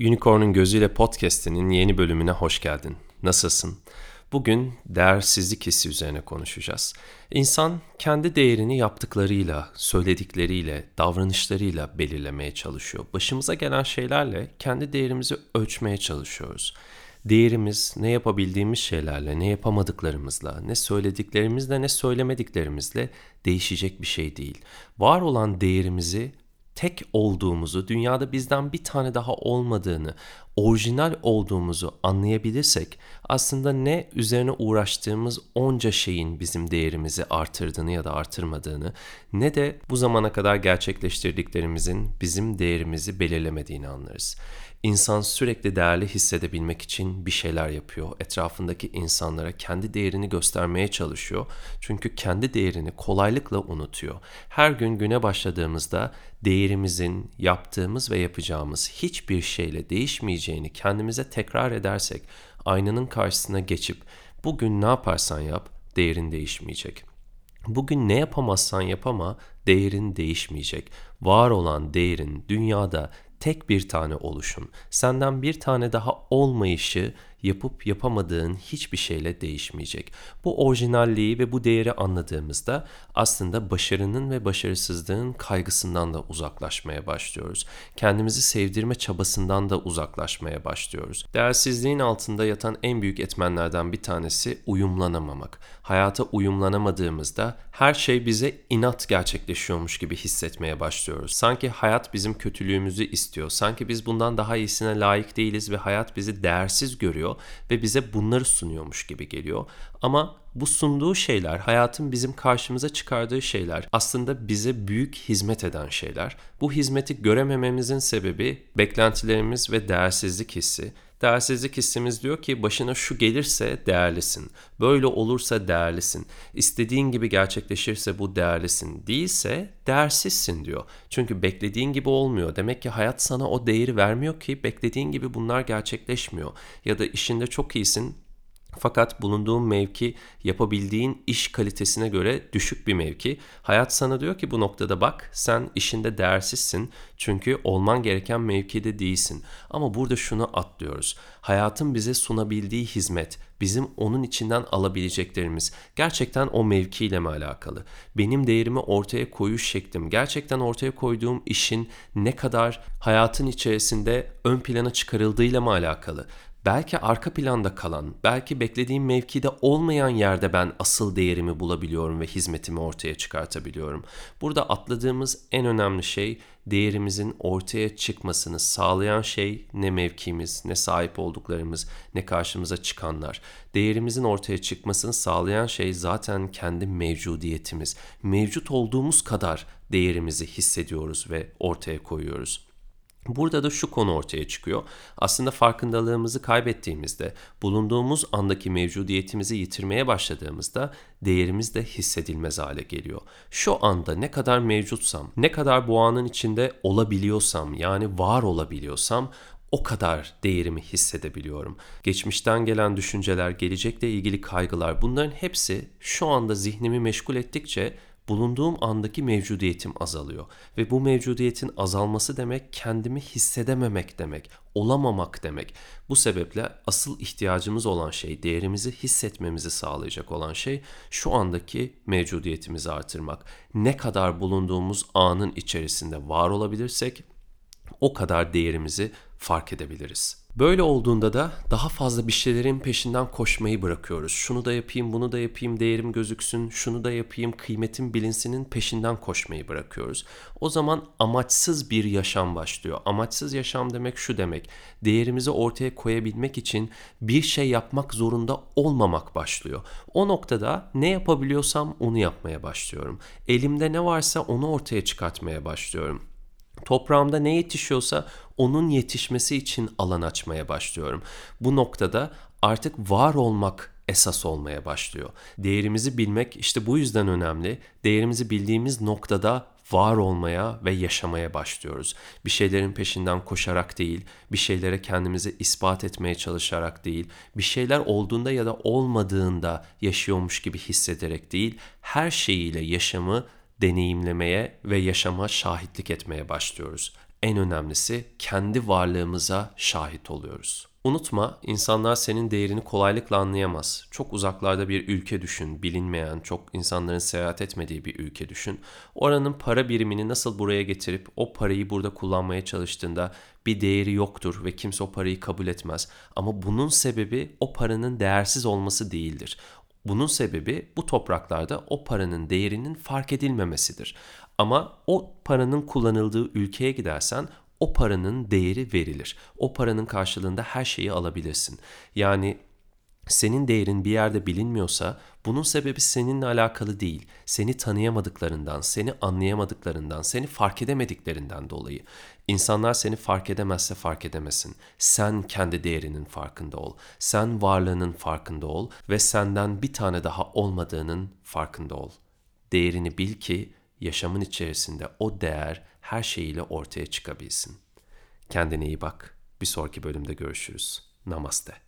Unicorn'un Gözüyle Podcast'inin yeni bölümüne hoş geldin. Nasılsın? Bugün değersizlik hissi üzerine konuşacağız. İnsan kendi değerini yaptıklarıyla, söyledikleriyle, davranışlarıyla belirlemeye çalışıyor. Başımıza gelen şeylerle kendi değerimizi ölçmeye çalışıyoruz. Değerimiz ne yapabildiğimiz şeylerle, ne yapamadıklarımızla, ne söylediklerimizle, ne söylemediklerimizle değişecek bir şey değil. Var olan değerimizi tek olduğumuzu, dünyada bizden bir tane daha olmadığını, orijinal olduğumuzu anlayabilirsek aslında ne üzerine uğraştığımız onca şeyin bizim değerimizi artırdığını ya da artırmadığını ne de bu zamana kadar gerçekleştirdiklerimizin bizim değerimizi belirlemediğini anlarız. İnsan sürekli değerli hissedebilmek için bir şeyler yapıyor. Etrafındaki insanlara kendi değerini göstermeye çalışıyor. Çünkü kendi değerini kolaylıkla unutuyor. Her gün güne başladığımızda değerimizin yaptığımız ve yapacağımız hiçbir şeyle değişmeyeceğini kendimize tekrar edersek aynanın karşısına geçip bugün ne yaparsan yap değerin değişmeyecek. Bugün ne yapamazsan yapama değerin değişmeyecek. Var olan değerin dünyada tek bir tane oluşun, senden bir tane daha olmayışı yapıp yapamadığın hiçbir şeyle değişmeyecek. Bu orijinalliği ve bu değeri anladığımızda aslında başarının ve başarısızlığın kaygısından da uzaklaşmaya başlıyoruz. Kendimizi sevdirme çabasından da uzaklaşmaya başlıyoruz. Değersizliğin altında yatan en büyük etmenlerden bir tanesi uyumlanamamak. Hayata uyumlanamadığımızda her şey bize inat gerçekleşiyormuş gibi hissetmeye başlıyoruz. Sanki hayat bizim kötülüğümüzü istiyor. Sanki biz bundan daha iyisine layık değiliz ve hayat bizi değersiz görüyor ve bize bunları sunuyormuş gibi geliyor. Ama bu sunduğu şeyler, hayatın bizim karşımıza çıkardığı şeyler aslında bize büyük hizmet eden şeyler. Bu hizmeti göremememizin sebebi beklentilerimiz ve değersizlik hissi. Değersizlik hissimiz diyor ki başına şu gelirse değerlisin. Böyle olursa değerlisin. İstediğin gibi gerçekleşirse bu değerlisin. Değilse değersizsin diyor. Çünkü beklediğin gibi olmuyor. Demek ki hayat sana o değeri vermiyor ki beklediğin gibi bunlar gerçekleşmiyor. Ya da işinde çok iyisin fakat bulunduğun mevki yapabildiğin iş kalitesine göre düşük bir mevki. Hayat sana diyor ki bu noktada bak sen işinde değersizsin çünkü olman gereken mevkide değilsin. Ama burada şunu atlıyoruz. Hayatın bize sunabildiği hizmet, bizim onun içinden alabileceklerimiz gerçekten o mevkiyle mi alakalı? Benim değerimi ortaya koyuş şeklim, gerçekten ortaya koyduğum işin ne kadar hayatın içerisinde ön plana çıkarıldığıyla mı alakalı? Belki arka planda kalan, belki beklediğim mevkide olmayan yerde ben asıl değerimi bulabiliyorum ve hizmetimi ortaya çıkartabiliyorum. Burada atladığımız en önemli şey değerimizin ortaya çıkmasını sağlayan şey ne mevkimiz, ne sahip olduklarımız, ne karşımıza çıkanlar. Değerimizin ortaya çıkmasını sağlayan şey zaten kendi mevcudiyetimiz. Mevcut olduğumuz kadar değerimizi hissediyoruz ve ortaya koyuyoruz. Burada da şu konu ortaya çıkıyor. Aslında farkındalığımızı kaybettiğimizde, bulunduğumuz andaki mevcudiyetimizi yitirmeye başladığımızda değerimiz de hissedilmez hale geliyor. Şu anda ne kadar mevcutsam, ne kadar bu anın içinde olabiliyorsam, yani var olabiliyorsam o kadar değerimi hissedebiliyorum. Geçmişten gelen düşünceler, gelecekle ilgili kaygılar bunların hepsi şu anda zihnimi meşgul ettikçe bulunduğum andaki mevcudiyetim azalıyor. Ve bu mevcudiyetin azalması demek kendimi hissedememek demek, olamamak demek. Bu sebeple asıl ihtiyacımız olan şey, değerimizi hissetmemizi sağlayacak olan şey şu andaki mevcudiyetimizi artırmak. Ne kadar bulunduğumuz anın içerisinde var olabilirsek o kadar değerimizi fark edebiliriz. Böyle olduğunda da daha fazla bir şeylerin peşinden koşmayı bırakıyoruz. Şunu da yapayım, bunu da yapayım, değerim gözüksün, şunu da yapayım, kıymetim bilinsinin peşinden koşmayı bırakıyoruz. O zaman amaçsız bir yaşam başlıyor. Amaçsız yaşam demek şu demek. Değerimizi ortaya koyabilmek için bir şey yapmak zorunda olmamak başlıyor. O noktada ne yapabiliyorsam onu yapmaya başlıyorum. Elimde ne varsa onu ortaya çıkartmaya başlıyorum. Toprağımda ne yetişiyorsa onun yetişmesi için alan açmaya başlıyorum. Bu noktada artık var olmak esas olmaya başlıyor. Değerimizi bilmek işte bu yüzden önemli. Değerimizi bildiğimiz noktada var olmaya ve yaşamaya başlıyoruz. Bir şeylerin peşinden koşarak değil, bir şeylere kendimizi ispat etmeye çalışarak değil, bir şeyler olduğunda ya da olmadığında yaşıyormuş gibi hissederek değil, her şeyiyle yaşamı deneyimlemeye ve yaşama şahitlik etmeye başlıyoruz. en önemlisi kendi varlığımıza şahit oluyoruz. Unutma, insanlar senin değerini kolaylıkla anlayamaz. Çok uzaklarda bir ülke düşün, bilinmeyen, çok insanların seyahat etmediği bir ülke düşün. Oranın para birimini nasıl buraya getirip o parayı burada kullanmaya çalıştığında bir değeri yoktur ve kimse o parayı kabul etmez. Ama bunun sebebi o paranın değersiz olması değildir. Bunun sebebi bu topraklarda o paranın değerinin fark edilmemesidir. Ama o paranın kullanıldığı ülkeye gidersen o paranın değeri verilir. O paranın karşılığında her şeyi alabilirsin. Yani senin değerin bir yerde bilinmiyorsa bunun sebebi seninle alakalı değil. Seni tanıyamadıklarından, seni anlayamadıklarından, seni fark edemediklerinden dolayı. İnsanlar seni fark edemezse fark edemesin. Sen kendi değerinin farkında ol. Sen varlığının farkında ol ve senden bir tane daha olmadığının farkında ol. Değerini bil ki yaşamın içerisinde o değer her şeyiyle ortaya çıkabilsin. Kendine iyi bak. Bir sonraki bölümde görüşürüz. Namaste.